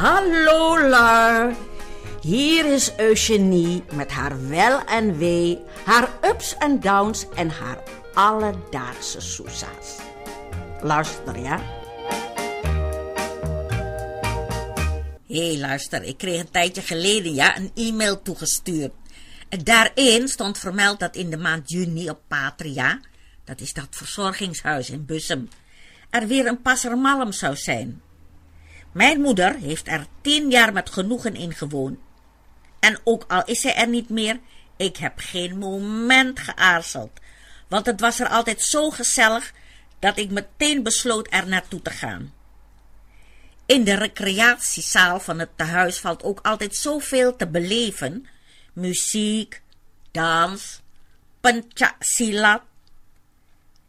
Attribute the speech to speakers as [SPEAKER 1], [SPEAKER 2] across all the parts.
[SPEAKER 1] Hallo Lar. Hier is Eugenie met haar wel en wee, haar ups en downs en haar alledaagse soesa's. Luister, ja?
[SPEAKER 2] Hé, hey, luister, ik kreeg een tijdje geleden ja, een e-mail toegestuurd. En daarin stond vermeld dat in de maand juni op Patria, dat is dat verzorgingshuis in Bussum, er weer een passermalm zou zijn. Mijn moeder heeft er tien jaar met genoegen in gewoond. En ook al is zij er niet meer, ik heb geen moment geaarzeld. Want het was er altijd zo gezellig dat ik meteen besloot er naartoe te gaan. In de recreatiezaal van het tehuis valt ook altijd zoveel te beleven: muziek, dans, silat.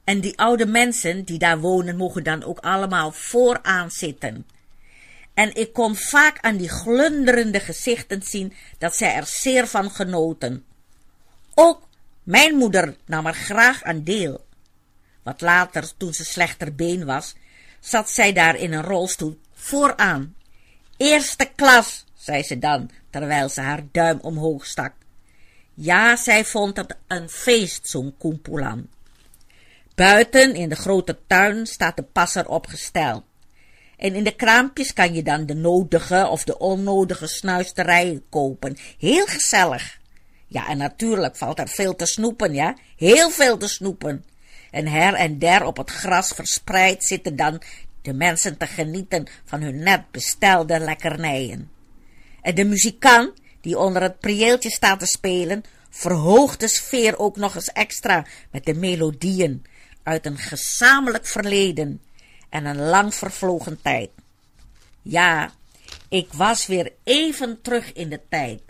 [SPEAKER 2] En die oude mensen die daar wonen, mogen dan ook allemaal vooraan zitten. En ik kon vaak aan die glunderende gezichten zien dat zij er zeer van genoten. Ook mijn moeder nam er graag aan deel. Wat later, toen ze slechter been was, zat zij daar in een rolstoel vooraan. Eerste klas, zei ze dan, terwijl ze haar duim omhoog stak. Ja, zij vond het een feest, zo'n koempoelan. Buiten in de grote tuin staat de passer opgesteld. En in de kraampjes kan je dan de nodige of de onnodige snuisterijen kopen. Heel gezellig. Ja, en natuurlijk valt er veel te snoepen, ja. Heel veel te snoepen. En her en der op het gras verspreid zitten dan de mensen te genieten van hun net bestelde lekkernijen. En de muzikant, die onder het prieeltje staat te spelen, verhoogt de sfeer ook nog eens extra met de melodieën uit een gezamenlijk verleden en een lang vervlogen tijd. Ja, ik was weer even terug in de tijd.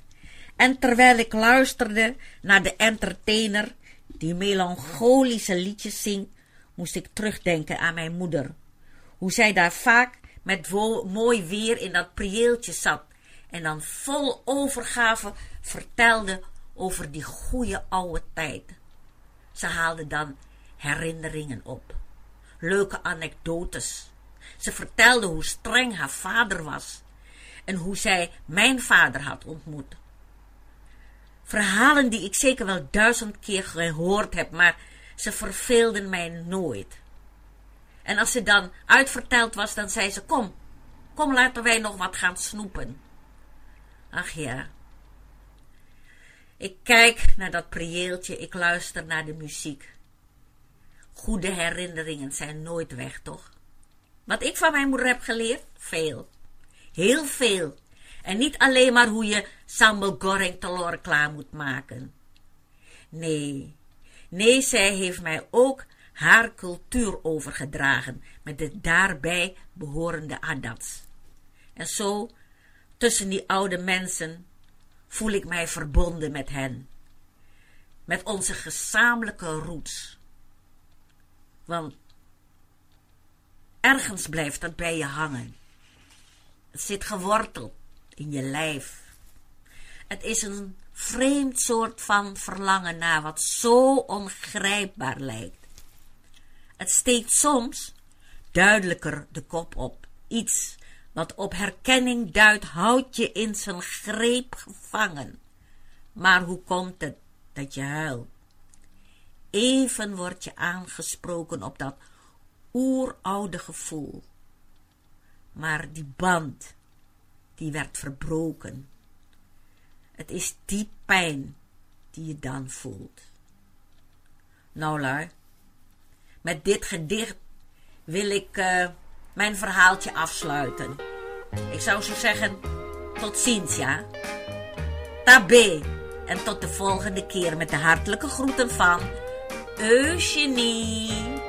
[SPEAKER 2] En terwijl ik luisterde naar de entertainer die melancholische liedjes zingt, moest ik terugdenken aan mijn moeder. Hoe zij daar vaak met mooi weer in dat prieeltje zat en dan vol overgave vertelde over die goede oude tijd. Ze haalde dan herinneringen op leuke anekdotes. Ze vertelde hoe streng haar vader was en hoe zij mijn vader had ontmoet. Verhalen die ik zeker wel duizend keer gehoord heb, maar ze verveelden mij nooit. En als ze dan uitverteld was, dan zei ze: Kom, kom, laten wij nog wat gaan snoepen. Ach ja. Ik kijk naar dat prieeltje, ik luister naar de muziek. Goede herinneringen zijn nooit weg, toch? Wat ik van mijn moeder heb geleerd? Veel. Heel veel. En niet alleen maar hoe je sambal goreng telor klaar moet maken. Nee, nee, zij heeft mij ook haar cultuur overgedragen met de daarbij behorende adats. En zo, tussen die oude mensen, voel ik mij verbonden met hen. Met onze gezamenlijke roots. Want ergens blijft dat bij je hangen. Het zit geworteld in je lijf. Het is een vreemd soort van verlangen naar wat zo ongrijpbaar lijkt. Het steekt soms duidelijker de kop op. Iets wat op herkenning duidt, houdt je in zijn greep gevangen. Maar hoe komt het dat je huilt? Even word je aangesproken op dat oeroude gevoel. Maar die band, die werd verbroken. Het is die pijn die je dan voelt. Nou, lui, met dit gedicht wil ik uh, mijn verhaaltje afsluiten. Ik zou zo zeggen, tot ziens, ja. Tabé. En tot de volgende keer met de hartelijke groeten van Eugenie.